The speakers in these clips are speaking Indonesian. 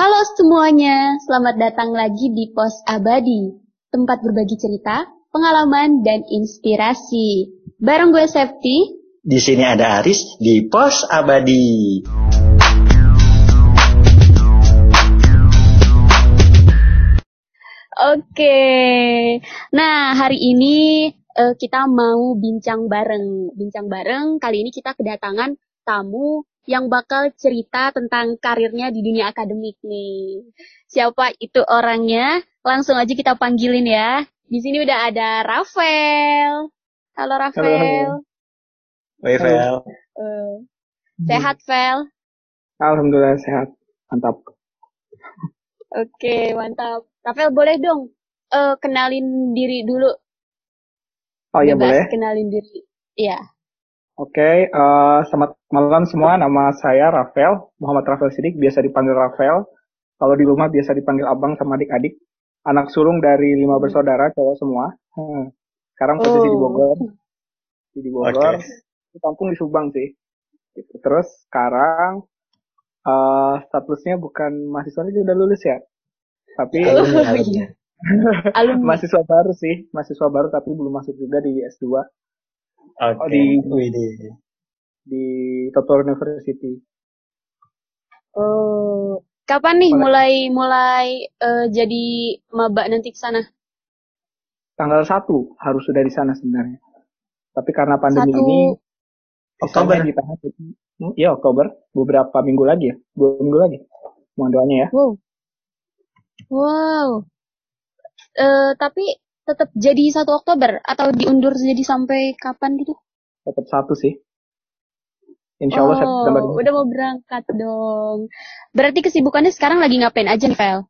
Halo semuanya, selamat datang lagi di Pos Abadi, tempat berbagi cerita, pengalaman, dan inspirasi. Bareng gue Septi. Di sini ada Aris di Pos Abadi. Oke, nah hari ini uh, kita mau bincang bareng. Bincang bareng, kali ini kita kedatangan tamu yang bakal cerita tentang karirnya di dunia akademik nih. Siapa itu orangnya? Langsung aja kita panggilin ya. Di sini udah ada Rafael. Halo Rafael. Halo, Rafael. Uh, sehat, Fel? Alhamdulillah sehat. Mantap. Oke, mantap. Rafael boleh dong uh, kenalin diri dulu. Oh iya boleh. Kenalin diri. Iya. Oke, okay, uh, eh, selamat malam semua. Nama saya Rafael, Muhammad Rafael Sidik, biasa dipanggil Rafael. Kalau di rumah biasa dipanggil abang sama adik-adik. Anak sulung dari lima hmm. bersaudara, cowok semua. Hmm. Sekarang posisi oh. di Bogor. Di Bogor. Okay. Di kampung di Subang sih. Terus sekarang uh, statusnya bukan mahasiswa ini udah lulus ya. Tapi oh, iya. mahasiswa baru sih, mahasiswa baru tapi belum masuk juga di S2 Okay. Oh, di di di Tokyo University. Oh, kapan nih mulai mulai uh, jadi maba nanti ke sana? Tanggal satu harus sudah di sana sebenarnya. Tapi karena pandemi satu... ini Oktober ditahan hmm, Iya Oktober, beberapa minggu lagi ya, dua minggu lagi. Mohon doanya ya. Wow. Wow. Uh, tapi tetap jadi satu Oktober atau diundur jadi sampai kapan gitu? Tetap satu sih. Insya Allah oh, September. Udah mau berangkat dong. Berarti kesibukannya sekarang lagi ngapain aja nih, Fel?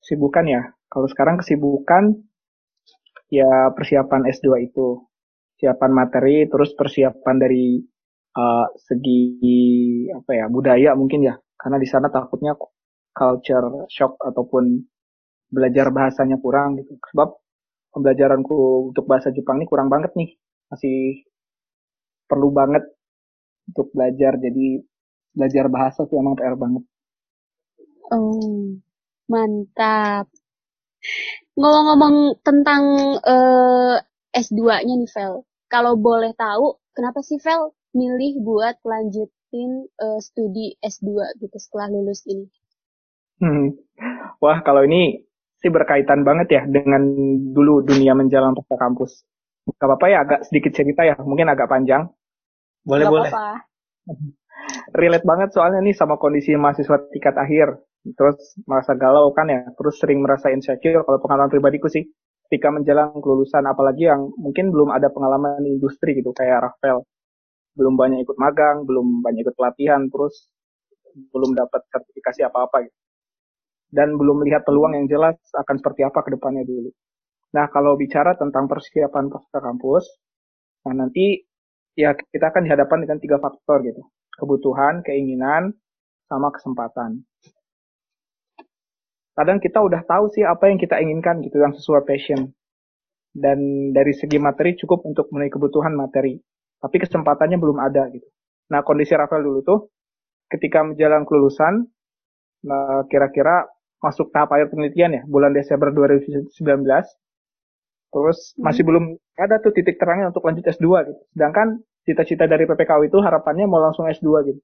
Kesibukan ya. Kalau sekarang kesibukan ya persiapan S2 itu. Persiapan materi, terus persiapan dari uh, segi apa ya budaya mungkin ya. Karena di sana takutnya culture shock ataupun belajar bahasanya kurang gitu. Sebab pembelajaranku untuk bahasa Jepang ini kurang banget nih. Masih perlu banget untuk belajar. Jadi belajar bahasa tuh emang PR banget. Oh, mantap. Ngomong-ngomong tentang uh, eh, S2-nya nih, Vel. Kalau boleh tahu, kenapa sih Vel milih buat lanjutin uh, studi S2 gitu setelah lulus ini? Hmm. Wah, kalau ini sih berkaitan banget ya dengan dulu dunia menjalan pasca kampus. Gak apa-apa ya agak sedikit cerita ya, mungkin agak panjang. Boleh, Gak boleh. Apa. Relate banget soalnya nih sama kondisi mahasiswa tingkat akhir. Terus merasa galau kan ya, terus sering merasa insecure kalau pengalaman pribadiku sih. Ketika menjelang kelulusan, apalagi yang mungkin belum ada pengalaman industri gitu, kayak Rafael. Belum banyak ikut magang, belum banyak ikut pelatihan, terus belum dapat sertifikasi apa-apa gitu dan belum melihat peluang yang jelas akan seperti apa ke depannya dulu. Nah, kalau bicara tentang persiapan pasca kampus, nah nanti ya kita akan dihadapkan dengan tiga faktor gitu. Kebutuhan, keinginan, sama kesempatan. Kadang kita udah tahu sih apa yang kita inginkan gitu, yang sesuai passion. Dan dari segi materi cukup untuk memenuhi kebutuhan materi. Tapi kesempatannya belum ada gitu. Nah, kondisi Rafael dulu tuh, ketika menjalan kelulusan, nah, kira-kira masuk tahap akhir penelitian ya bulan Desember 2019 terus hmm. masih belum ada tuh titik terangnya untuk lanjut S2 gitu. Sedangkan cita-cita dari PPKU itu harapannya mau langsung S2 gitu.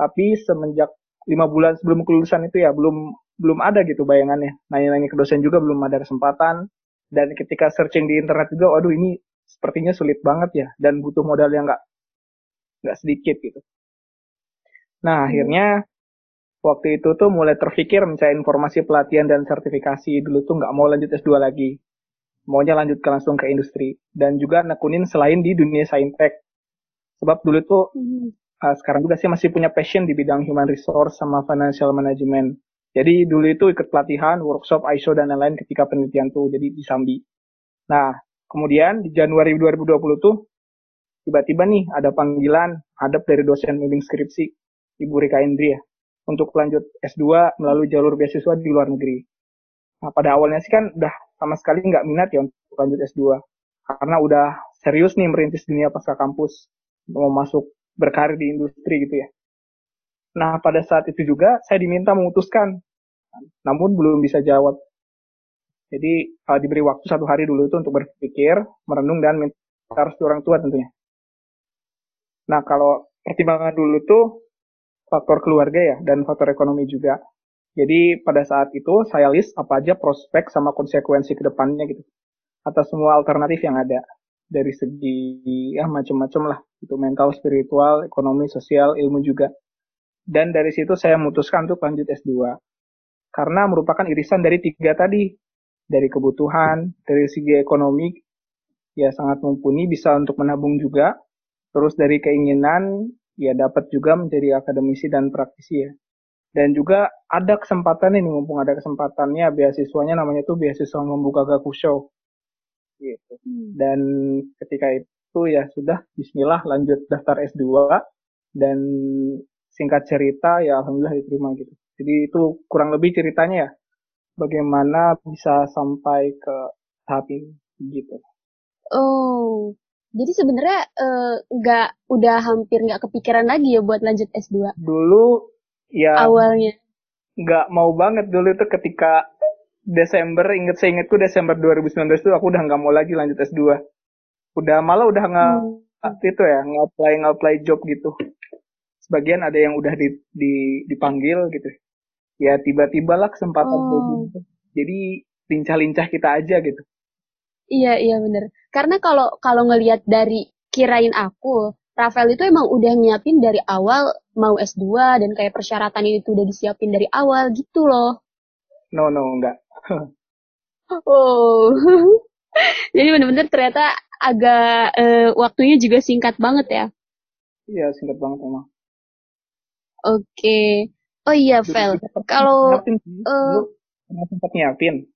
Tapi semenjak lima bulan sebelum kelulusan itu ya belum belum ada gitu bayangannya. Nanya-nanya ke dosen juga belum ada kesempatan. Dan ketika searching di internet juga waduh ini sepertinya sulit banget ya. Dan butuh modal yang nggak nggak sedikit gitu. Nah hmm. akhirnya waktu itu tuh mulai terpikir mencari informasi pelatihan dan sertifikasi. Dulu tuh nggak mau lanjut S2 lagi. Maunya lanjut ke langsung ke industri. Dan juga nekunin selain di dunia saintek. Sebab dulu tuh uh, sekarang juga sih masih punya passion di bidang human resource sama financial management. Jadi dulu itu ikut pelatihan workshop ISO dan lain-lain ketika penelitian tuh jadi di Sambi nah kemudian di Januari 2020 tuh tiba-tiba nih ada panggilan hadap dari dosen bimbing skripsi Ibu Rika Indri ya untuk lanjut S2 melalui jalur beasiswa di luar negeri. Nah, pada awalnya sih kan udah sama sekali nggak minat ya untuk lanjut S2. Karena udah serius nih merintis dunia pasca kampus. Mau masuk berkarir di industri gitu ya. Nah, pada saat itu juga saya diminta memutuskan, namun belum bisa jawab. Jadi uh, diberi waktu satu hari dulu itu untuk berpikir, merenung dan minta restu orang tua tentunya. Nah, kalau pertimbangan dulu tuh faktor keluarga ya dan faktor ekonomi juga. Jadi pada saat itu saya list apa aja prospek sama konsekuensi ke depannya gitu. Atas semua alternatif yang ada dari segi ya macam-macam lah itu mental, spiritual, ekonomi, sosial, ilmu juga. Dan dari situ saya memutuskan untuk lanjut S2. Karena merupakan irisan dari tiga tadi. Dari kebutuhan, dari segi ekonomi, ya sangat mumpuni, bisa untuk menabung juga. Terus dari keinginan, ya dapat juga menjadi akademisi dan praktisi ya. Dan juga ada kesempatan ini, mumpung ada kesempatannya, beasiswanya namanya tuh beasiswa membuka gakusho. Gitu. Hmm. Dan ketika itu ya sudah, bismillah lanjut daftar S2. Dan singkat cerita ya alhamdulillah diterima gitu. Jadi itu kurang lebih ceritanya ya bagaimana bisa sampai ke tahap ini gitu. Oh, jadi sebenarnya eh, nggak uh, udah hampir nggak kepikiran lagi ya buat lanjut S2? Dulu ya awalnya nggak mau banget dulu itu ketika Desember inget saya ingetku Desember 2019 itu aku udah nggak mau lagi lanjut S2 udah malah udah nggak hmm. itu ya nggak apply job gitu sebagian ada yang udah di, di, dipanggil gitu ya tiba-tiba lah kesempatan oh. gitu jadi lincah-lincah kita aja gitu iya iya bener karena kalau kalau ngelihat dari kirain aku Rafael itu emang udah nyiapin dari awal mau S2 dan kayak persyaratan itu udah disiapin dari awal gitu loh. No, no, enggak. oh. Jadi bener-bener ternyata agak uh, waktunya juga singkat banget ya. Iya, singkat banget emang. Oke. Oh iya, Vel. Kalau uh, sempat nyiapin.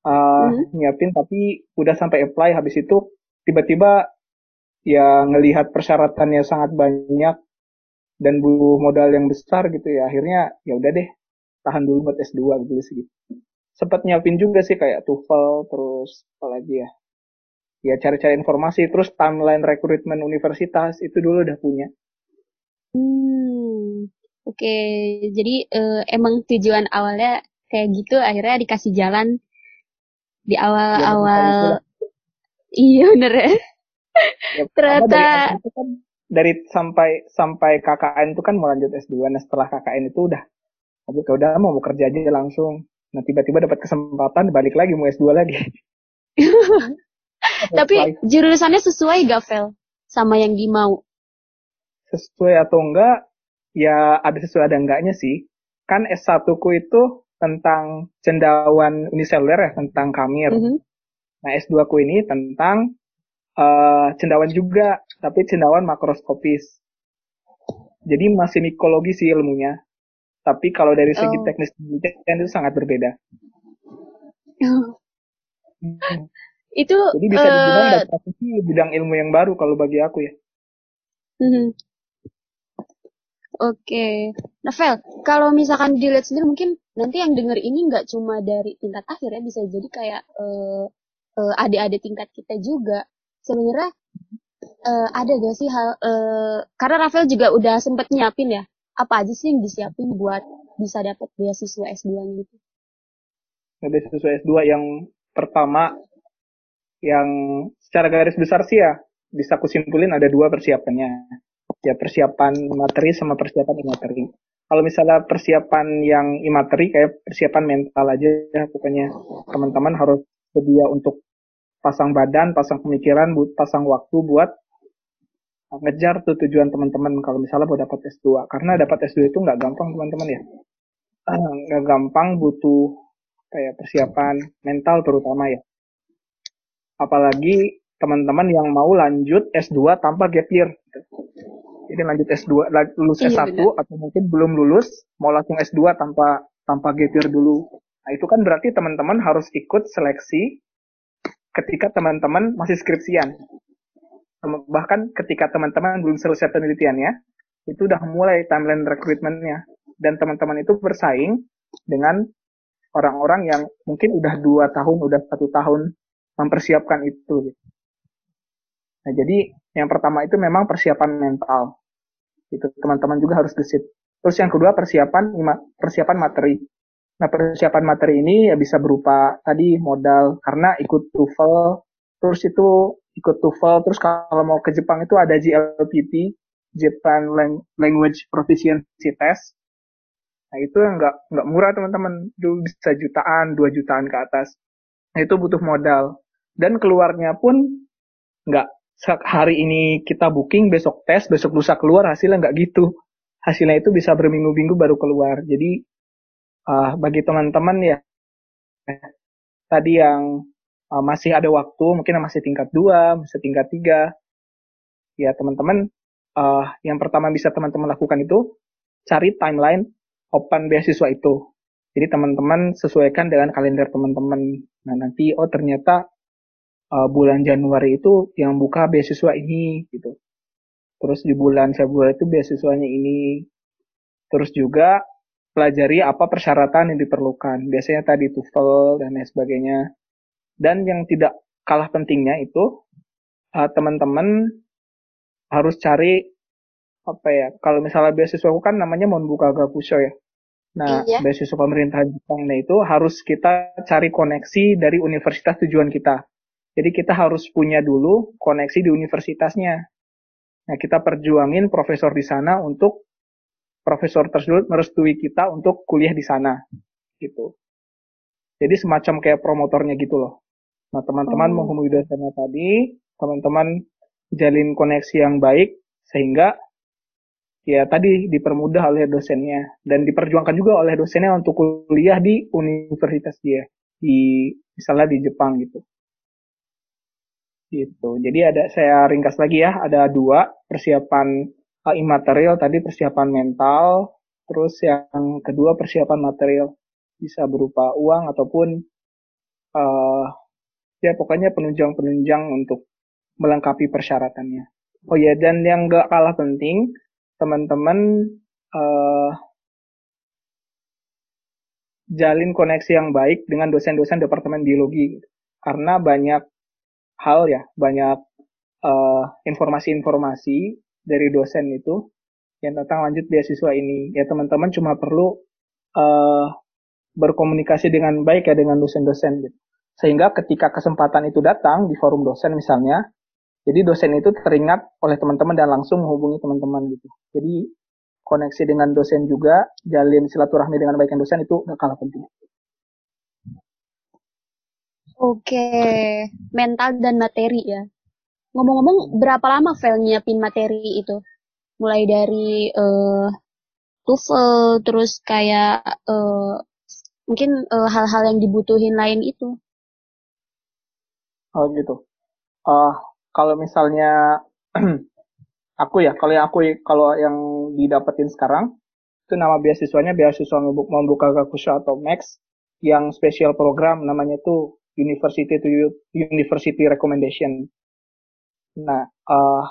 Uh, hmm? nyiapin tapi udah sampai apply habis itu tiba-tiba ya ngelihat persyaratannya sangat banyak dan butuh modal yang besar gitu ya akhirnya ya udah deh tahan dulu buat S2 gitu sih sempat nyiapin juga sih kayak TOEFL terus apa lagi ya ya cari-cari informasi terus timeline rekrutmen universitas itu dulu udah punya Hmm, oke. Okay. Jadi uh, emang tujuan awalnya kayak gitu, akhirnya dikasih jalan di awal-awal. Ya, iya bener ya. ya Ternyata dari, kan, dari sampai sampai KKN itu kan mau lanjut S2. Nah setelah KKN itu udah, aku udah mau kerja aja langsung. Nah tiba-tiba dapat kesempatan balik lagi mau S2 lagi. Tapi jurusannya sesuai gak Vel sama yang dimau? sesuai atau enggak ya ada sesuai ada enggaknya sih kan S1 ku itu tentang cendawan uniseluler ya tentang kamir mm -hmm. nah S2 ku ini tentang uh, cendawan juga tapi cendawan makroskopis jadi masih mikologi sih ilmunya tapi kalau dari segi oh. teknis penelitian itu sangat berbeda itu jadi bisa dibilang uh, bidang ilmu yang baru kalau bagi aku ya mm -hmm. Oke. Nah, Vel, kalau misalkan dilihat sendiri mungkin nanti yang denger ini nggak cuma dari tingkat akhir ya, bisa jadi kayak uh, uh, adik-adik tingkat kita juga. Sebenarnya uh, ada gak sih hal, uh, karena Rafael juga udah sempet nyiapin ya, apa aja sih yang disiapin buat bisa dapat beasiswa S2 gitu? Nah, beasiswa S2 yang pertama, yang secara garis besar sih ya, bisa aku simpulin ada dua persiapannya ya persiapan materi sama persiapan imateri. Kalau misalnya persiapan yang imateri kayak persiapan mental aja ya pokoknya teman-teman harus sedia untuk pasang badan, pasang pemikiran, pasang waktu buat ngejar tuh tujuan teman-teman kalau misalnya mau dapat S2 karena dapat S2 itu nggak gampang teman-teman ya. Ah, nggak gampang butuh kayak persiapan mental terutama ya. Apalagi teman-teman yang mau lanjut S2 tanpa gap year ini lanjut S2 lulus iya, S1 bener. atau mungkin belum lulus mau langsung S2 tanpa tanpa gap dulu. Nah, itu kan berarti teman-teman harus ikut seleksi ketika teman-teman masih skripsian. Bahkan ketika teman-teman belum selesai penelitiannya, itu udah mulai timeline rekrutmennya. Dan teman-teman itu bersaing dengan orang-orang yang mungkin udah dua tahun, udah satu tahun mempersiapkan itu. Nah, jadi yang pertama itu memang persiapan mental. Itu teman-teman juga harus gesit. Terus yang kedua persiapan persiapan materi. Nah persiapan materi ini ya bisa berupa tadi modal karena ikut TOEFL, terus itu ikut TOEFL, terus kalau mau ke Jepang itu ada JLPT, Japan Language Proficiency Test. Nah itu nggak nggak murah teman-teman, itu bisa jutaan, dua jutaan ke atas. Nah itu butuh modal dan keluarnya pun nggak hari ini kita booking, besok tes, besok lusa keluar hasilnya nggak gitu. Hasilnya itu bisa berminggu-minggu baru keluar. Jadi uh, bagi teman-teman ya tadi yang uh, masih ada waktu, mungkin masih tingkat dua, masih tingkat tiga, ya teman-teman uh, yang pertama bisa teman-teman lakukan itu cari timeline open beasiswa itu. Jadi teman-teman sesuaikan dengan kalender teman-teman. Nah nanti oh ternyata uh, bulan Januari itu yang buka beasiswa ini gitu. Terus di bulan Februari itu beasiswanya ini. Terus juga pelajari apa persyaratan yang diperlukan. Biasanya tadi TOEFL dan lain sebagainya. Dan yang tidak kalah pentingnya itu uh, teman-teman harus cari apa ya? Kalau misalnya beasiswa aku kan namanya Monbuka Gakusho ya. Nah, iya. beasiswa pemerintah Jepang itu harus kita cari koneksi dari universitas tujuan kita. Jadi kita harus punya dulu koneksi di universitasnya. Nah, kita perjuangin profesor di sana untuk profesor tersebut merestui kita untuk kuliah di sana gitu. Jadi semacam kayak promotornya gitu loh. Nah teman-teman oh. menghubungi dosennya tadi, teman-teman jalin koneksi yang baik sehingga ya tadi dipermudah oleh dosennya dan diperjuangkan juga oleh dosennya untuk kuliah di universitas dia di misalnya di Jepang gitu. Gitu. Jadi ada saya ringkas lagi ya, ada dua persiapan uh, imaterial tadi persiapan mental, terus yang kedua persiapan material bisa berupa uang ataupun uh, ya pokoknya penunjang-penunjang untuk melengkapi persyaratannya. Oh ya dan yang gak kalah penting teman-teman uh, jalin koneksi yang baik dengan dosen-dosen departemen biologi karena banyak hal ya banyak informasi-informasi uh, dari dosen itu yang tentang lanjut beasiswa ini. Ya teman-teman cuma perlu uh, berkomunikasi dengan baik ya dengan dosen-dosen gitu. Sehingga ketika kesempatan itu datang di forum dosen misalnya, jadi dosen itu teringat oleh teman-teman dan langsung menghubungi teman-teman gitu. Jadi koneksi dengan dosen juga, jalin silaturahmi dengan baik dengan dosen itu gak kalah penting. Oke, mental dan materi ya. Ngomong-ngomong, berapa lama Vel nyiapin materi itu? Mulai dari uh, TOEFL, terus kayak uh, mungkin eh, hal-hal yang dibutuhin lain itu. Oh gitu. Uh, kalau misalnya aku ya, kalau yang aku kalau yang didapetin sekarang itu nama beasiswanya beasiswa membuka Gakusho atau Max yang special program namanya itu University to University Recommendation. Nah, uh,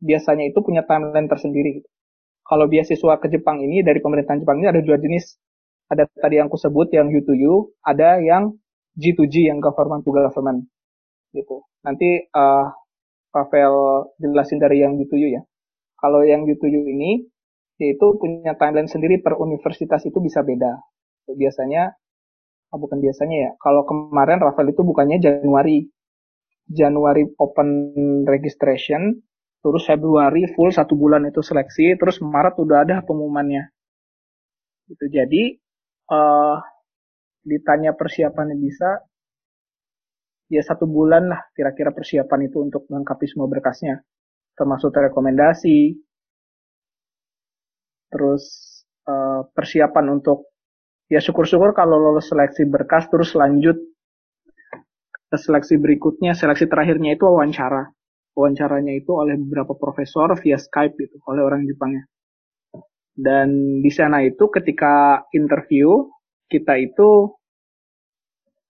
biasanya itu punya timeline tersendiri. Kalau beasiswa ke Jepang ini dari pemerintahan Jepang ini ada dua jenis. Ada tadi yang aku sebut yang U2U, ada yang G2G yang government to government. Gitu. Nanti uh, Pavel jelasin dari yang U2U ya. Kalau yang U2U ini itu punya timeline sendiri per universitas itu bisa beda. Biasanya, oh bukan biasanya ya. Kalau kemarin Rafael itu bukannya Januari, Januari open registration, terus Februari full satu bulan itu seleksi, terus Maret udah ada pengumumannya. Itu jadi uh, ditanya persiapannya bisa, ya satu bulan lah kira-kira persiapan itu untuk melengkapi semua berkasnya, termasuk rekomendasi, terus uh, persiapan untuk ya syukur-syukur kalau lolos seleksi berkas terus lanjut seleksi berikutnya, seleksi terakhirnya itu wawancara. Wawancaranya itu oleh beberapa profesor via Skype itu, oleh orang Jepangnya. Dan di sana itu ketika interview, kita itu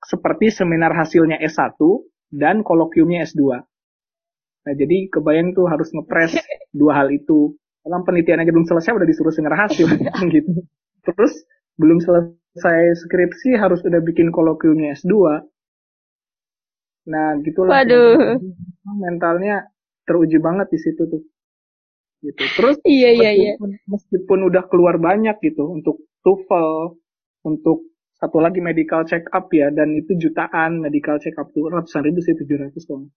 seperti seminar hasilnya S1 dan kolokiumnya S2. Nah, jadi kebayang tuh harus ngepres dua hal itu. Dalam penelitian aja belum selesai udah disuruh seminar hasil gitu. Terus belum selesai skripsi harus udah bikin kolokiumnya S2 Nah, gitulah. Waduh. Mentalnya teruji banget di situ tuh. gitu. Terus iya iya iya. Meskipun udah keluar banyak gitu untuk TOEFL, untuk satu lagi medical check up ya dan itu jutaan medical check up tuh ratusan ribu sih tujuh ratus dong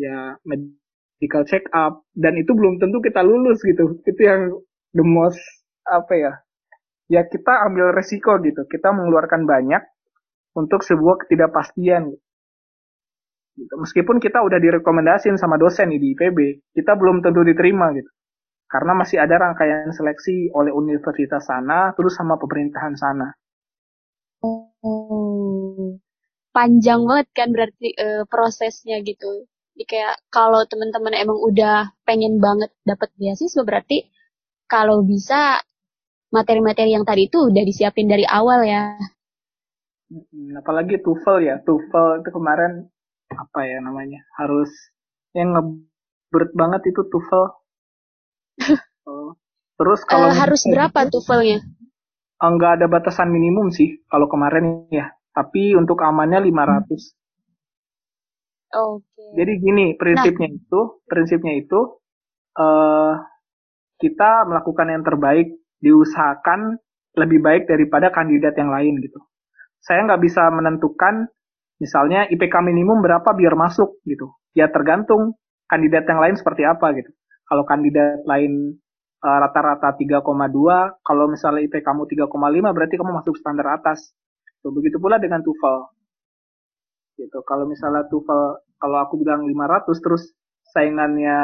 ya medical check up dan itu belum tentu kita lulus gitu itu yang the most apa ya ya kita ambil resiko gitu. Kita mengeluarkan banyak untuk sebuah ketidakpastian. Gitu. meskipun kita udah direkomendasin sama dosen di IPB kita belum tentu diterima gitu. Karena masih ada rangkaian seleksi oleh universitas sana terus sama pemerintahan sana. Oh, panjang banget kan berarti uh, prosesnya gitu. Jadi kayak kalau teman-teman emang udah pengen banget dapat beasiswa berarti kalau bisa materi-materi yang tadi itu udah disiapin dari awal ya. Apalagi TOEFL ya, TOEFL itu kemarin apa ya namanya harus yang ngebert banget itu TOEFL. oh. Terus kalau uh, harus berapa gitu, TOEFL-nya? nggak ada batasan minimum sih kalau kemarin ya. Tapi untuk amannya 500. Oke. Okay. Jadi gini prinsipnya nah. itu, prinsipnya itu uh, kita melakukan yang terbaik, diusahakan lebih baik daripada kandidat yang lain gitu. Saya nggak bisa menentukan misalnya IPK minimum berapa biar masuk gitu. Ya tergantung kandidat yang lain seperti apa gitu. Kalau kandidat lain Eh, rata-rata uh, 3,2 kalau misalnya IP kamu 3,5 berarti kamu masuk standar atas so, begitu pula dengan TOEFL gitu kalau misalnya TOEFL kalau aku bilang 500 terus saingannya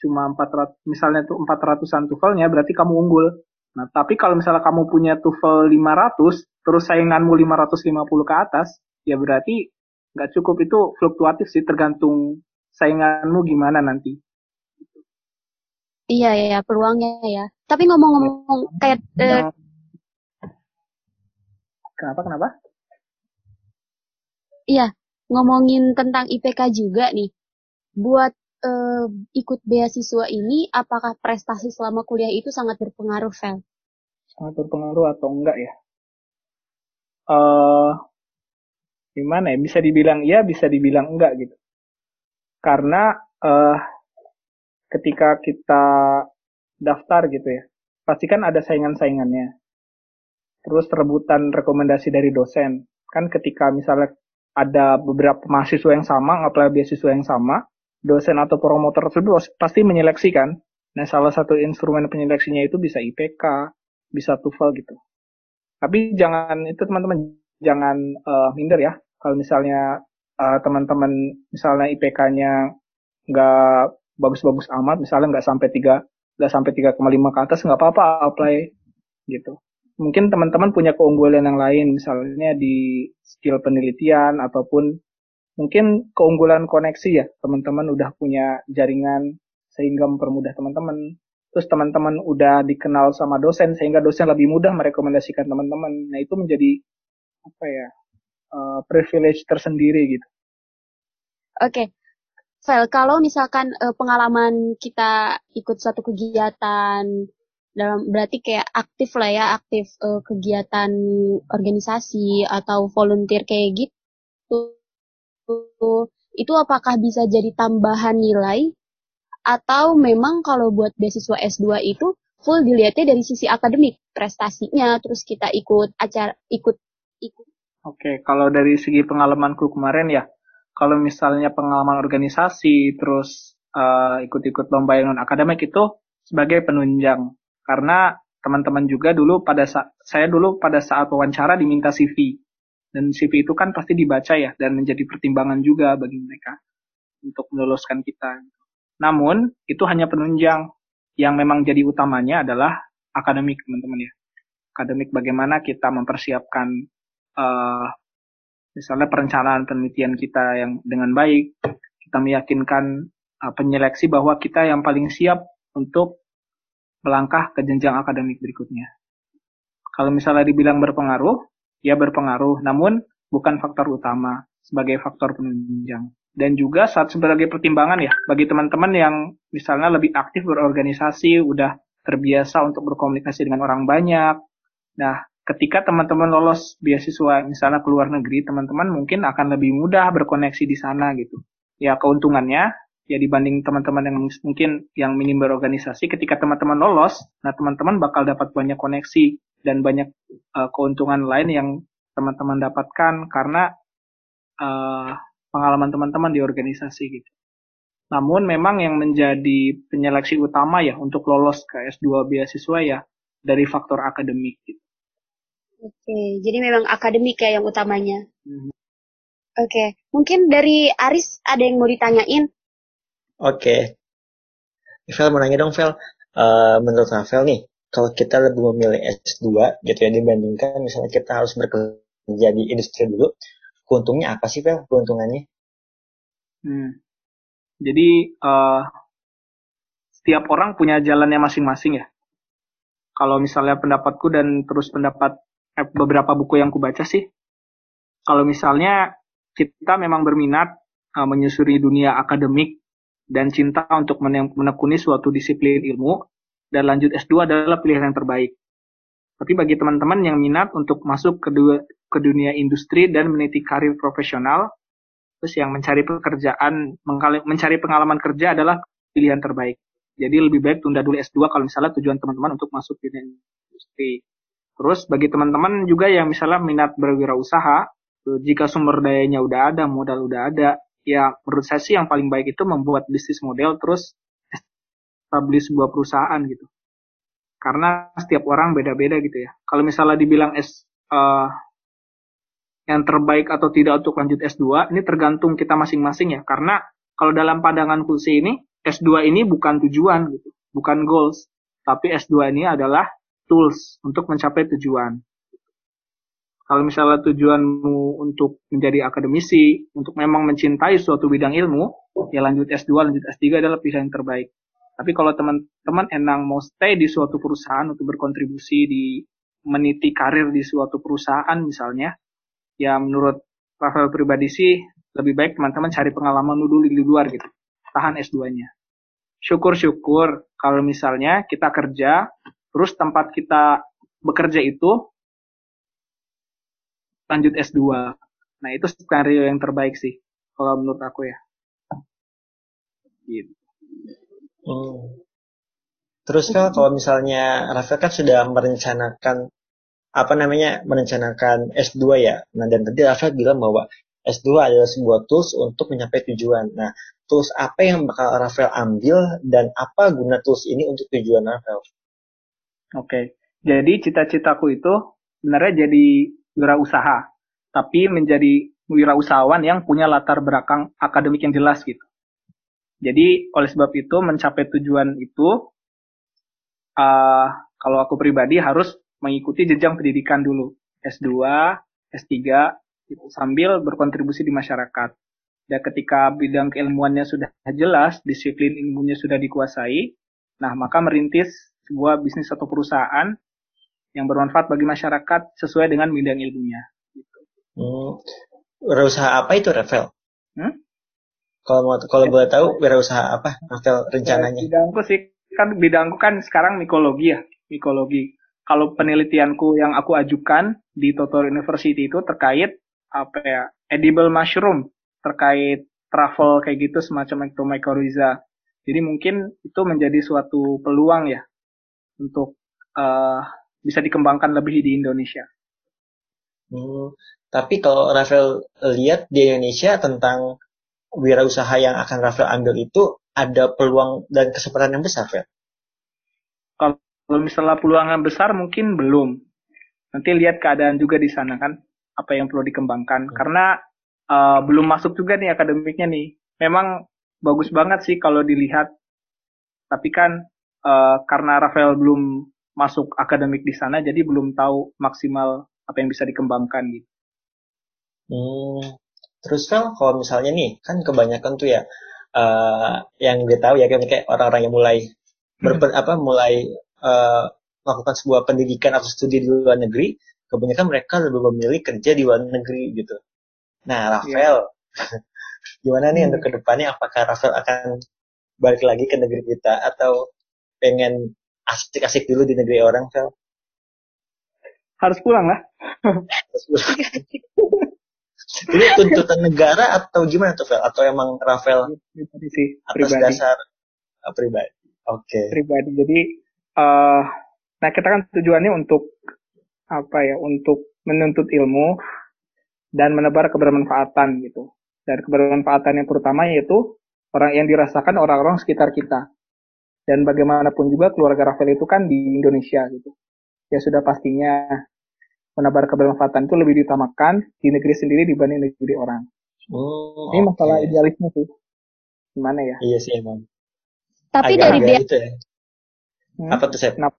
cuma 400 misalnya tuh 400-an TOEFL-nya berarti kamu unggul nah tapi kalau misalnya kamu punya TOEFL 500 terus sainganmu 550 ke atas ya berarti nggak cukup itu fluktuatif sih tergantung sainganmu gimana nanti Iya, ya, peluangnya ya. Tapi ngomong-ngomong kayak uh, Kenapa? Kenapa? Iya, ngomongin tentang IPK juga nih. Buat uh, ikut beasiswa ini, apakah prestasi selama kuliah itu sangat berpengaruh, Fel? Sangat berpengaruh atau enggak ya? Uh, gimana ya? Bisa dibilang iya, bisa dibilang enggak gitu. Karena uh, ketika kita daftar gitu ya, pasti kan ada saingan-saingannya. Terus rebutan rekomendasi dari dosen. Kan ketika misalnya ada beberapa mahasiswa yang sama, apply beasiswa yang sama, dosen atau promotor tersebut pasti menyeleksi kan. Nah, salah satu instrumen penyeleksinya itu bisa IPK, bisa TOEFL gitu. Tapi jangan itu teman-teman jangan uh, minder ya. Kalau misalnya uh, teman-teman misalnya IPK-nya nggak bagus-bagus amat misalnya nggak sampai tiga nggak sampai 3,5 ke atas nggak apa-apa apply gitu mungkin teman-teman punya keunggulan yang lain misalnya di skill penelitian ataupun mungkin keunggulan koneksi ya teman-teman udah punya jaringan sehingga mempermudah teman-teman terus teman-teman udah dikenal sama dosen sehingga dosen lebih mudah merekomendasikan teman-teman nah itu menjadi apa ya uh, privilege tersendiri gitu oke okay. Kalau misalkan uh, pengalaman kita ikut satu kegiatan dalam berarti kayak aktif lah ya, aktif uh, kegiatan organisasi atau volunteer kayak gitu. Itu apakah bisa jadi tambahan nilai? Atau memang kalau buat beasiswa S2 itu full dilihatnya dari sisi akademik, prestasinya, terus kita ikut acara ikut ikut. Oke, kalau dari segi pengalamanku kemarin ya, kalau misalnya pengalaman organisasi terus uh, ikut-ikut lomba yang non akademik itu sebagai penunjang. Karena teman-teman juga dulu pada saat saya dulu pada saat wawancara diminta CV dan CV itu kan pasti dibaca ya dan menjadi pertimbangan juga bagi mereka untuk meluluskan kita. Namun itu hanya penunjang yang memang jadi utamanya adalah akademik teman-teman ya. Akademik bagaimana kita mempersiapkan uh, misalnya perencanaan penelitian kita yang dengan baik, kita meyakinkan uh, penyeleksi bahwa kita yang paling siap untuk melangkah ke jenjang akademik berikutnya. Kalau misalnya dibilang berpengaruh, ya berpengaruh, namun bukan faktor utama sebagai faktor penunjang. Dan juga saat sebagai pertimbangan ya, bagi teman-teman yang misalnya lebih aktif berorganisasi, udah terbiasa untuk berkomunikasi dengan orang banyak. Nah, ketika teman-teman lolos beasiswa misalnya ke luar negeri, teman-teman mungkin akan lebih mudah berkoneksi di sana gitu. Ya keuntungannya, ya dibanding teman-teman yang mungkin yang minim berorganisasi ketika teman-teman lolos nah teman-teman bakal dapat banyak koneksi dan banyak uh, keuntungan lain yang teman-teman dapatkan karena uh, pengalaman teman-teman di organisasi gitu. Namun memang yang menjadi penyeleksi utama ya untuk lolos ke S2 beasiswa ya dari faktor akademik gitu. Oke, jadi memang akademik ya yang utamanya. Hmm. Oke, mungkin dari Aris ada yang mau ditanyain? Oke. Vel mau nanya dong, Vel. Uh, menurut Rafael nih, kalau kita lebih memilih S2 gitu ya dibandingkan misalnya kita harus bekerja di industri dulu, keuntungnya apa sih, Vel, keuntungannya? Hmm. Jadi, uh, setiap orang punya jalannya masing-masing ya. Kalau misalnya pendapatku dan terus pendapat eh, beberapa buku yang kubaca sih, kalau misalnya kita memang berminat uh, menyusuri dunia akademik dan cinta untuk menekuni suatu disiplin ilmu, dan lanjut S2 adalah pilihan yang terbaik. Tapi bagi teman-teman yang minat untuk masuk ke, dua, ke dunia industri dan meniti karir profesional, terus yang mencari pekerjaan, mencari pengalaman kerja adalah pilihan terbaik. Jadi lebih baik tunda dulu S2 kalau misalnya tujuan teman-teman untuk masuk di industri. Terus bagi teman-teman juga yang misalnya minat berwirausaha, jika sumber dayanya udah ada, modal udah ada, ya menurut saya sih yang paling baik itu membuat bisnis model terus establish sebuah perusahaan gitu. Karena setiap orang beda-beda gitu ya. Kalau misalnya dibilang S uh, yang terbaik atau tidak untuk lanjut S2, ini tergantung kita masing-masing ya. Karena kalau dalam pandangan kursi ini, S2 ini bukan tujuan gitu, bukan goals. Tapi S2 ini adalah tools untuk mencapai tujuan. Kalau misalnya tujuanmu untuk menjadi akademisi, untuk memang mencintai suatu bidang ilmu, ya lanjut S2, lanjut S3 adalah pilihan terbaik. Tapi kalau teman-teman enang mau stay di suatu perusahaan untuk berkontribusi di meniti karir di suatu perusahaan misalnya, ya menurut Rafael pribadi sih lebih baik teman-teman cari pengalaman dulu di luar gitu. Tahan S2-nya. Syukur-syukur kalau misalnya kita kerja, terus tempat kita bekerja itu lanjut S2. Nah, itu skenario yang terbaik sih kalau menurut aku ya. Gitu. Hmm. Terus kan kalau misalnya Rafael kan sudah merencanakan apa namanya merencanakan S2 ya. Nah dan tadi Rafael bilang bahwa S2 adalah sebuah tools untuk mencapai tujuan. Nah tools apa yang bakal Rafael ambil dan apa guna tools ini untuk tujuan Rafael? Oke, jadi cita-citaku itu sebenarnya jadi wirausaha, tapi menjadi wirausahawan yang punya latar belakang akademik yang jelas gitu. Jadi oleh sebab itu mencapai tujuan itu, uh, kalau aku pribadi harus mengikuti jenjang pendidikan dulu, S2, S3, gitu, sambil berkontribusi di masyarakat. Dan ketika bidang keilmuannya sudah jelas, disiplin ilmunya sudah dikuasai, nah maka merintis sebuah bisnis atau perusahaan yang bermanfaat bagi masyarakat sesuai dengan bidang ilmunya. Gitu. Hmm. Wirausaha apa itu? Hmm? Kalau mau kalau ya. boleh tahu wirausaha apa, Rafael rencananya? Ya, bidangku sih kan bidangku kan sekarang mikologi ya, mikologi. Kalau penelitianku yang aku ajukan di Totor University itu terkait apa ya, edible mushroom, terkait travel kayak gitu semacam ectomycorrhiza. Jadi mungkin itu menjadi suatu peluang ya untuk uh, bisa dikembangkan lebih di Indonesia. Hmm, tapi kalau Rafael lihat di Indonesia tentang wirausaha yang akan Rafael ambil itu ada peluang dan kesempatan yang besar, Fel? Kalau misalnya peluang yang besar mungkin belum. Nanti lihat keadaan juga di sana kan, apa yang perlu dikembangkan. Hmm. Karena uh, belum masuk juga nih akademiknya nih. Memang bagus banget sih kalau dilihat. Tapi kan uh, karena Rafael belum masuk akademik di sana jadi belum tahu maksimal apa yang bisa dikembangkan gitu. Hmm. Terus kan kalau misalnya nih kan kebanyakan tuh ya uh, yang gue tahu ya kayak orang-orang yang mulai berpen, hmm. apa mulai uh, melakukan sebuah pendidikan atau studi di luar negeri, kebanyakan mereka lebih memilih kerja di luar negeri gitu. Nah, Rafael, yeah. gimana nih hmm. untuk ke depannya? Apakah Rafael akan balik lagi ke negeri kita atau pengen asik-asik dulu di negeri orang, Fel? Harus pulang lah. Ini tuntutan negara atau gimana tuh, Vel? Atau emang Rafael pribadi sih atas pribadi dasar uh, pribadi? Oke. pribadi jadi eh nah kita kan tujuannya untuk apa ya untuk menuntut ilmu dan menebar kebermanfaatan gitu dan kebermanfaatan yang terutama yaitu orang yang dirasakan orang-orang sekitar kita dan bagaimanapun juga keluarga Rafael itu kan di Indonesia gitu ya sudah pastinya menebar kebermanfaatan itu lebih diutamakan di negeri sendiri dibanding negeri orang Hmm, ini masalah oke. idealisme sih gimana ya Iya sih emang. Tapi Agak- dari agak bea- itu ya. Hmm? Apa tuh, Sep? Kenapa?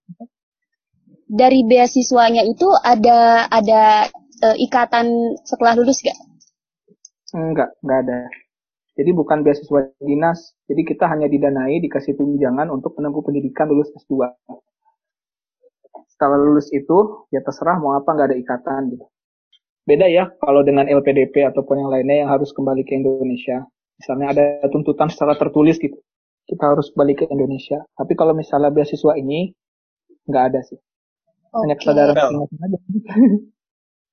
dari beasiswanya itu ada ada eh, ikatan setelah lulus gak? Enggak, enggak ada. Jadi bukan beasiswa dinas, jadi kita hanya didanai, dikasih tunjangan untuk menempuh pendidikan lulus S2. Setelah lulus itu, ya terserah mau apa, nggak ada ikatan gitu. Beda ya kalau dengan LPDP ataupun yang lainnya yang harus kembali ke Indonesia. Misalnya ada tuntutan secara tertulis gitu. Kita harus balik ke Indonesia. Tapi kalau misalnya beasiswa ini, nggak ada sih. Hanya Oke. kesadaran Well. masing-masing aja.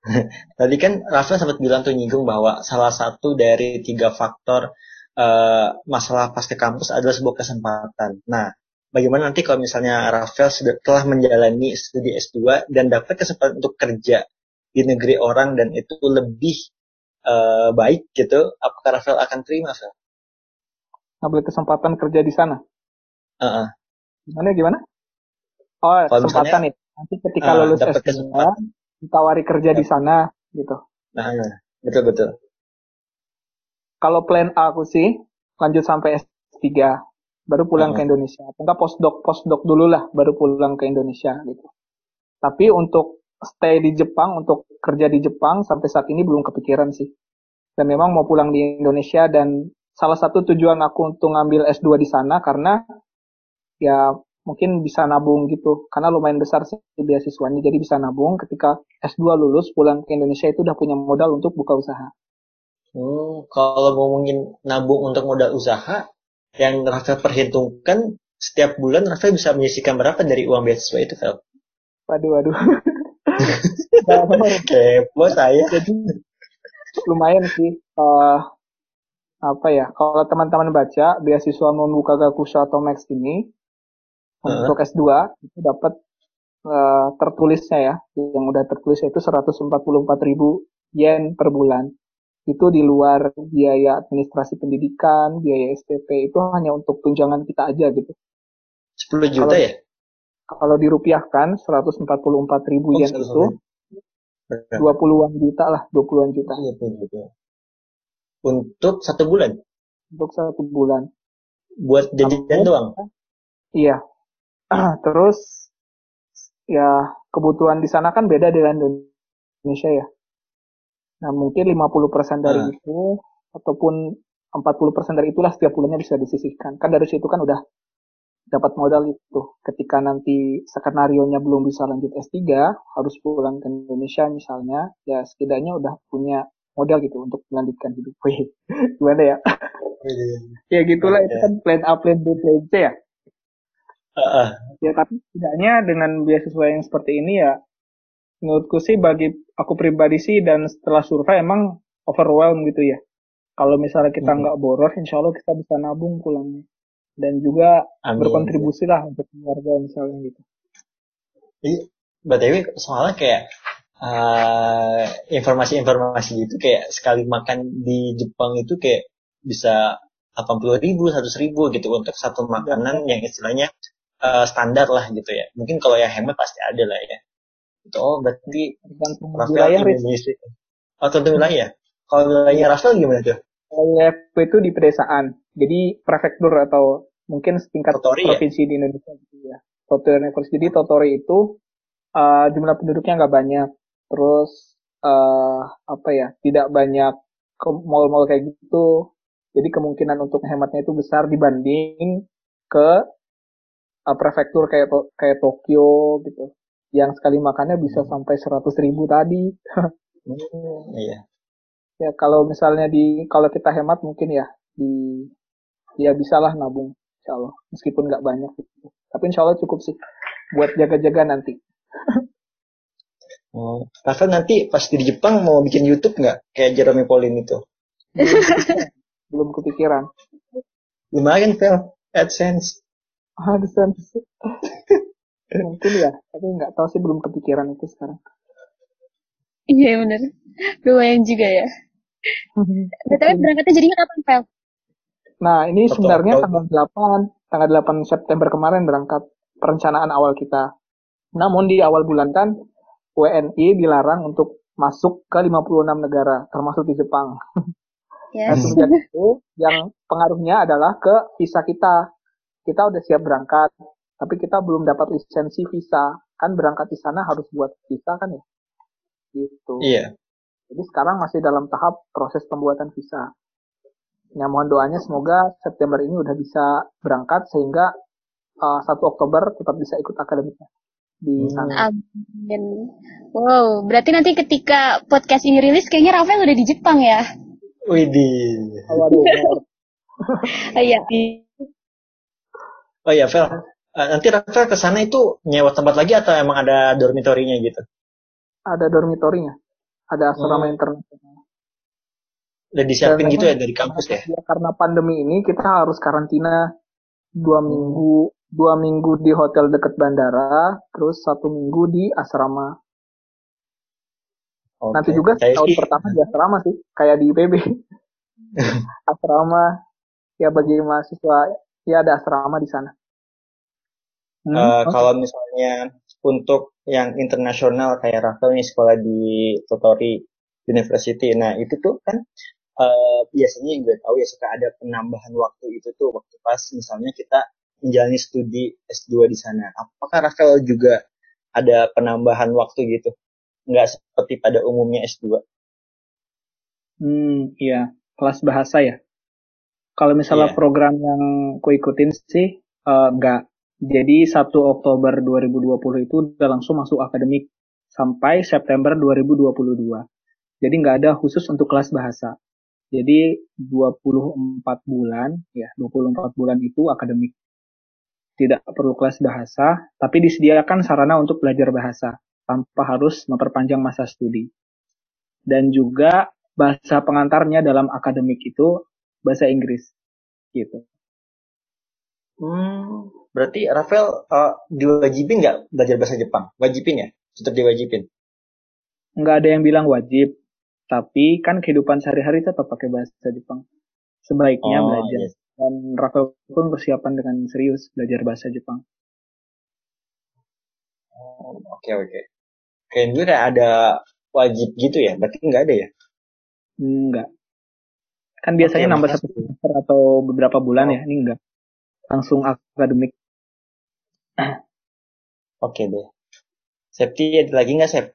Tadi kan Rafael sempat bilang tuh nyinggung bahwa salah satu dari tiga faktor eh, masalah pas ke kampus adalah sebuah kesempatan. Nah, bagaimana nanti kalau misalnya Rafael sudah telah menjalani studi S2 dan dapat kesempatan untuk kerja di negeri orang dan itu lebih eh, baik gitu, apakah Rafael akan terima, Rafael? Ngambil kesempatan kerja di sana. Heeh. Gimana gimana? Oh, Kalau kesempatan nih. Nanti ketika Ah, lulus dapat S2, kesempatan. ditawari kerja di sana gitu. Nah, betul betul. Kalau plan A aku sih lanjut sampai S3, baru pulang Hmm. ke Indonesia. Enggak postdoc, postdoc dulu lah, baru pulang ke Indonesia gitu. Tapi untuk stay di Jepang, untuk kerja di Jepang sampai saat ini belum kepikiran sih. Dan memang mau pulang di Indonesia dan salah satu tujuan aku untuk ngambil S2 di sana karena ya mungkin bisa nabung gitu karena lumayan besar sih beasiswanya jadi bisa nabung ketika S2 lulus pulang ke Indonesia itu udah punya modal untuk buka usaha Hmm, kalau ngomongin nabung untuk modal usaha, yang Rafael perhitungkan setiap bulan Rafael bisa menyisihkan berapa dari uang beasiswa itu, Fel? waduh waduh Kepo saya. jadi lumayan sih eh, apa ya kalau teman-teman baca beasiswa Momuka Gakusha atau Max ini untuk S2 itu dapat eh, tertulisnya ya yang udah tertulis itu 144.000 yen per bulan itu di luar biaya administrasi pendidikan biaya SPP itu hanya untuk tunjangan kita aja gitu 10 juta Kalau- ya? kalau dirupiahkan 144.000 Oh, yen itu Berapa? 20-an juta lah 20-an juta juta. Untuk satu bulan? untuk satu bulan Buat jajan doang? Iya. Terus ya kebutuhan di sana kan beda dengan Indonesia ya. Nah mungkin 50% dari Ah. itu ataupun 40% dari itulah setiap bulannya bisa disisihkan. Kan dari situ kan udah dapat modal itu. Ketika nanti skenario-nya belum bisa lanjut S3, harus pulang ke Indonesia misalnya, ya setidaknya udah punya modal gitu untuk melanjutkan hidup. Wih, gimana ya? ya gitulah itu kan plan A, plan B, plan C ya. Heeh. Ya tapi setidaknya dengan beasiswa yang seperti ini ya menurutku sih bagi aku pribadi sih dan setelah survei emang overwhelm gitu ya. Kalau misalnya kita Hmm. nggak boros, insya Allah kita bisa nabung pulangnya. Dan juga Amin. berkontribusi lah untuk keluarga misalnya gitu. Iya, BTW soalnya kayak eh, informasi-informasi gitu kayak sekali makan di Jepang itu kayak bisa 80 ribu, 100 ribu gitu untuk satu makanan yang istilahnya eh, standar lah gitu ya. Mungkin kalau yang hemat pasti ada lah ya. Itu oh berarti Tergantung wilayah. Indonesia. Oh wilayah. Kalau wilayahnya Rafael gimana tuh? Wilayahku itu di pedesaan. Jadi prefektur atau mungkin setingkat Totori ya? provinsi di Indonesia gitu ya. Totori University. Jadi Totori itu eh, jumlah penduduknya nggak banyak. Terus eh apa ya? Tidak banyak ke mall-mall kayak gitu. Jadi kemungkinan untuk hematnya itu besar dibanding ke eh, prefektur kayak kayak Tokyo gitu. Yang sekali makannya bisa sampai 100 ribu tadi. Hmm, iya. ya kalau misalnya di kalau kita hemat mungkin ya di ya bisalah nabung insya Allah meskipun nggak banyak gitu. tapi insya Allah cukup sih buat jaga-jaga nanti Oh, Rafael nanti pas di Jepang mau bikin YouTube nggak kayak Jeremy Pauline itu? Belum kepikiran. Lumayan, Fel. AdSense. AdSense. Mungkin ya, tapi nggak tahu sih belum kepikiran itu sekarang. Iya bener. Lumayan juga ya. Tapi berangkatnya jadinya kapan, Fel? Nah, ini Betul, sebenarnya tanggal 8, tanggal 8 September kemarin berangkat perencanaan awal kita. Namun di awal bulan kan WNI dilarang untuk masuk ke 56 negara, termasuk di Jepang. Ya. Nah, itu yang pengaruhnya adalah ke visa kita. Kita udah siap berangkat, tapi kita belum dapat lisensi visa. Kan berangkat di sana harus buat visa kan ya? Gitu. Iya. Jadi sekarang masih dalam tahap proses pembuatan visa. Ya mohon doanya semoga September ini udah bisa berangkat sehingga uh, 1 Oktober tetap bisa ikut akademiknya di Hmm. sana. Amin. Wow, berarti nanti ketika podcast ini rilis kayaknya Rafael udah di Jepang ya? Widih. Oh, iya. Oh iya, Fel. Eh, nanti Rafael ke sana itu nyewa tempat lagi atau emang ada dormitorinya gitu? ada dormitorinya, ada asrama Hmm. internasional. Udah disiapin Dan gitu ya dari kampus ya? Ya, karena pandemi ini kita harus karantina dua Hmm. minggu, dua minggu di hotel dekat bandara, terus satu minggu di asrama. Oke. Nanti juga Saya tahun sih- pertama di asrama sih, kayak di IPB. asrama ya bagi mahasiswa ya ada asrama di sana. Hmm, Eh, oke. Kalau misalnya untuk yang internasional kayak Rafael nih sekolah di Totori University, nah itu tuh kan eh, biasanya yang gue tahu ya suka ada penambahan waktu itu tuh waktu pas misalnya kita menjalani studi S2 di sana. Apakah Rafael juga ada penambahan waktu gitu? Nggak seperti pada umumnya S2. Hmm, iya, kelas bahasa ya. Kalau misalnya Iya. program yang ku ikutin sih eh, enggak. Jadi 1 Oktober 2020 itu udah langsung masuk akademik sampai September 2022. Jadi nggak ada khusus untuk kelas bahasa. Jadi 24 bulan, ya 24 bulan itu akademik. Tidak perlu kelas bahasa, tapi disediakan sarana untuk belajar bahasa tanpa harus memperpanjang masa studi. Dan juga bahasa pengantarnya dalam akademik itu bahasa Inggris. Gitu. Hmm, berarti Rafael eh, diwajibin nggak belajar bahasa Jepang? Wajibin ya? Tetap diwajibin. Nggak ada yang bilang wajib, tapi kan kehidupan sehari-hari tetap pakai bahasa Jepang. Sebaiknya Oh, belajar. iya. Dan Rafael pun persiapan dengan serius belajar bahasa Jepang. Oh, Oke oke. Kayak dulu kayak ada wajib gitu ya? Berarti nggak ada ya? Enggak. Kan biasanya Oke, nambah satu semester atau beberapa bulan ya, ini enggak. Langsung akademik. Oke deh. Septi ada lagi nggak Sep?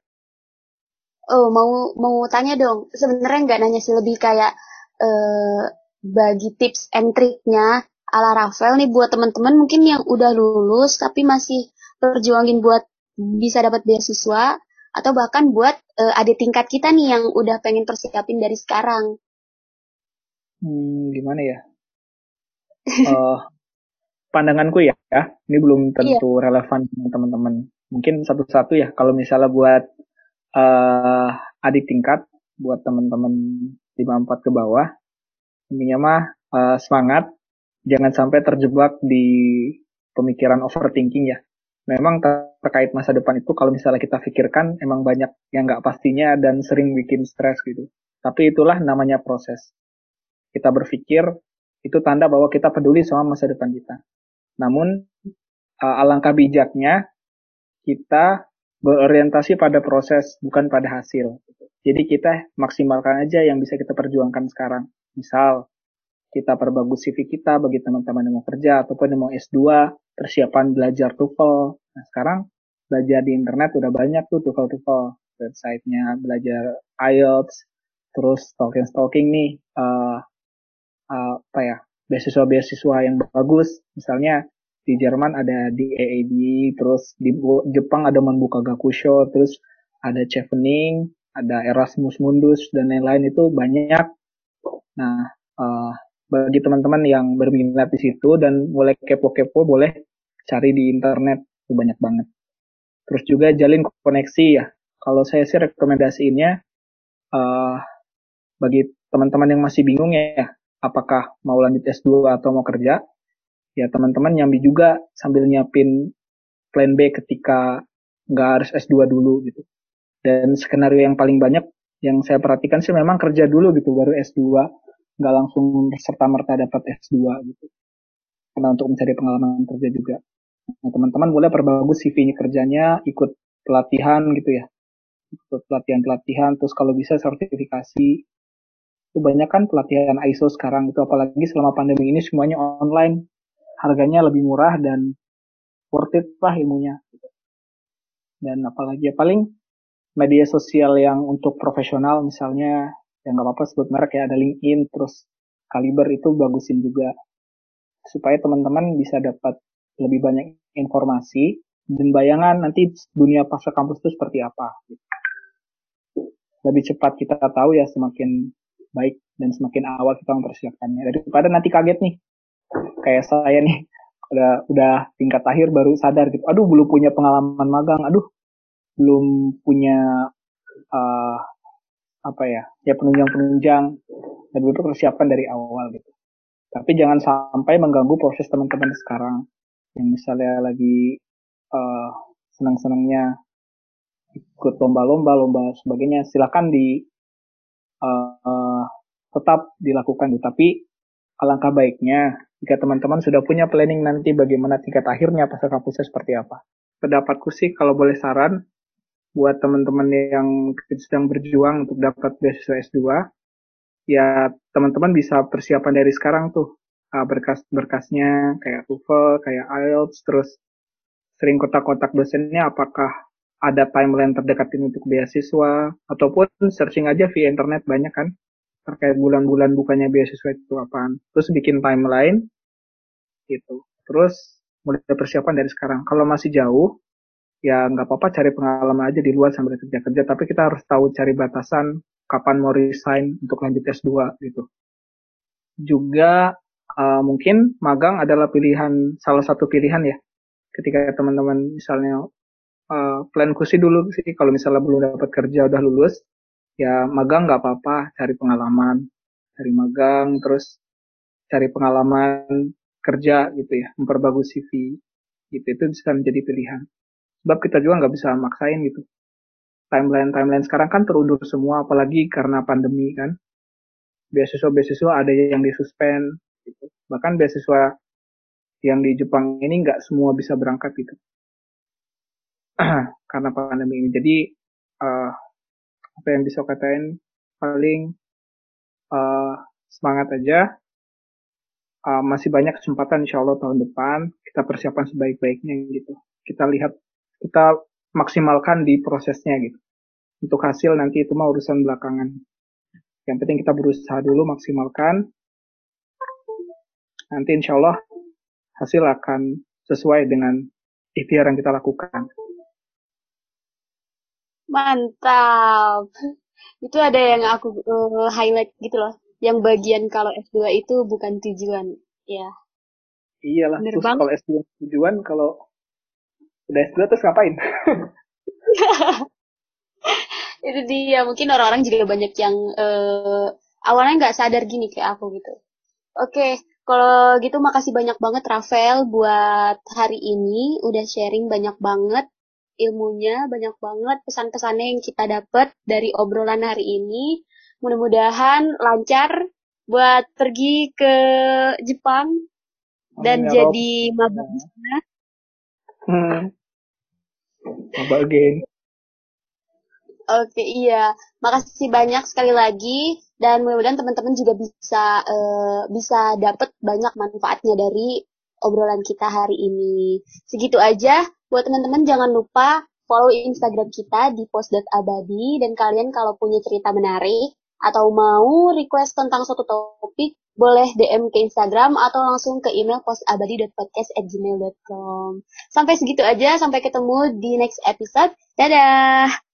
Oh, mau mau tanya dong. Sebenarnya nggak nanya sih lebih kayak eh bagi tips and triknya ala Rafael nih buat teman-teman mungkin yang udah lulus tapi masih perjuangin buat bisa dapat beasiswa atau bahkan buat eh, adik tingkat kita nih yang udah pengen persiapin dari sekarang. Hmm, gimana ya? Eh, pandanganku ya, ya, ini belum tentu relevan dengan teman-teman. Mungkin satu-satu ya, kalau misalnya buat eh adik tingkat, buat teman-teman 54 ke bawah, intinya mah eh, semangat, jangan sampai terjebak di pemikiran overthinking ya. Memang ter- terkait masa depan itu kalau misalnya kita pikirkan emang banyak yang nggak pastinya dan sering bikin stres gitu. Tapi itulah namanya proses. Kita berpikir itu tanda bahwa kita peduli sama masa depan kita. Namun uh, alangkah bijaknya kita berorientasi pada proses bukan pada hasil. Jadi kita maksimalkan aja yang bisa kita perjuangkan sekarang. Misal kita perbagus CV kita bagi teman-teman yang mau kerja ataupun yang mau S2, persiapan belajar TOEFL. Nah, sekarang belajar di internet udah banyak tuh TOEFL-TOEFL. Websitenya belajar IELTS, terus stalking-stalking nih, uh, uh, apa ya, beasiswa-beasiswa yang bagus. Misalnya di Jerman ada di EAD, terus di Jepang ada Manbuka Gakusho, terus ada Chevening, ada Erasmus Mundus, dan lain-lain itu banyak. Nah, uh, bagi teman-teman yang berminat di situ dan mulai kepo-kepo boleh cari di internet itu banyak banget. Terus juga jalin koneksi ya. Kalau saya sih rekomendasinya uh, bagi teman-teman yang masih bingung ya, apakah mau lanjut S2 atau mau kerja, ya teman-teman nyambi juga sambil nyiapin plan B ketika nggak harus S2 dulu gitu. Dan skenario yang paling banyak yang saya perhatikan sih memang kerja dulu gitu baru S2, nggak langsung serta merta dapat S2 gitu. Karena untuk mencari pengalaman kerja juga. Nah, teman-teman boleh perbagus CV-nya kerjanya, ikut pelatihan gitu ya ikut pelatihan-pelatihan terus kalau bisa sertifikasi itu banyak kan pelatihan ISO sekarang itu apalagi selama pandemi ini semuanya online harganya lebih murah dan worth it lah ilmunya. Dan apalagi ya paling media sosial yang untuk profesional misalnya yang nggak apa-apa sebut merek ya ada LinkedIn terus Kaliber itu bagusin juga. Supaya teman-teman bisa dapat lebih banyak informasi dan bayangan nanti dunia pasca kampus itu seperti apa. Lebih cepat kita tahu ya semakin baik dan semakin awal kita mempersiapkannya. Daripada nanti kaget nih kayak saya nih udah udah tingkat akhir baru sadar gitu. Aduh belum punya pengalaman magang. Aduh belum punya uh, apa ya ya penunjang penunjang dan itu persiapan dari awal gitu. Tapi jangan sampai mengganggu proses teman-teman sekarang. Yang misalnya lagi uh, senang-senangnya ikut lomba-lomba, lomba sebagainya, silakan di uh, uh, tetap dilakukan. Tapi alangkah baiknya jika teman-teman sudah punya planning nanti bagaimana tingkat akhirnya pasca kampusnya seperti apa. Pendapatku sih kalau boleh saran buat teman-teman yang sedang berjuang untuk dapat beasiswa S2, ya teman-teman bisa persiapan dari sekarang tuh uh, berkas-berkasnya kayak TOEFL, kayak IELTS, terus sering kotak-kotak dosennya apakah ada timeline terdekat ini untuk beasiswa ataupun searching aja via internet banyak kan terkait bulan-bulan bukannya beasiswa itu apaan. Terus bikin timeline gitu. Terus mulai persiapan dari sekarang. Kalau masih jauh ya nggak apa-apa cari pengalaman aja di luar sambil kerja-kerja. Tapi kita harus tahu cari batasan kapan mau resign untuk lanjut S2 gitu. Juga uh, mungkin magang adalah pilihan salah satu pilihan ya. Ketika teman-teman misalnya uh, planku sih dulu sih. Kalau misalnya belum dapat kerja udah lulus ya magang nggak apa-apa cari pengalaman. Cari magang terus cari pengalaman kerja gitu ya memperbagus CV gitu itu bisa menjadi pilihan. Sebab kita juga nggak bisa maksain gitu. Timeline timeline sekarang kan terundur semua apalagi karena pandemi kan. Beasiswa beasiswa ada yang disuspend gitu. bahkan beasiswa yang di Jepang ini nggak semua bisa berangkat gitu. Karena pandemi ini. Jadi uh, apa yang bisa katain paling uh, semangat aja. Uh, masih banyak kesempatan insya Allah tahun depan kita persiapan sebaik-baiknya gitu. Kita lihat kita maksimalkan di prosesnya gitu. Untuk hasil nanti itu mah urusan belakangan. Yang penting kita berusaha dulu maksimalkan. Nanti insya Allah hasil akan sesuai dengan ikhtiar yang kita lakukan. Mantap. Itu ada yang aku uh, highlight gitu loh. Yang bagian kalau S2 itu bukan tujuan. Ya. Iyalah, Bener terus kalau S2 tujuan, kalau udah S2 terus ngapain? itu dia, mungkin orang-orang juga banyak yang uh, awalnya nggak sadar gini kayak aku gitu. Oke, kalau gitu makasih banyak banget Rafael buat hari ini udah sharing banyak banget ilmunya, banyak banget pesan-pesannya yang kita dapat dari obrolan hari ini. Mudah-mudahan lancar buat pergi ke Jepang dan ya, jadi maba di sana. Again. Oke, iya. Makasih banyak sekali lagi dan mudah-mudahan teman-teman juga bisa uh, bisa dapat banyak manfaatnya dari obrolan kita hari ini. Segitu aja. Buat teman-teman jangan lupa follow Instagram kita di post.abadi dan kalian kalau punya cerita menarik atau mau request tentang suatu topik boleh DM ke Instagram atau langsung ke email postabadi.podcast@gmail.com. Sampai segitu aja, sampai ketemu di next episode. Dadah!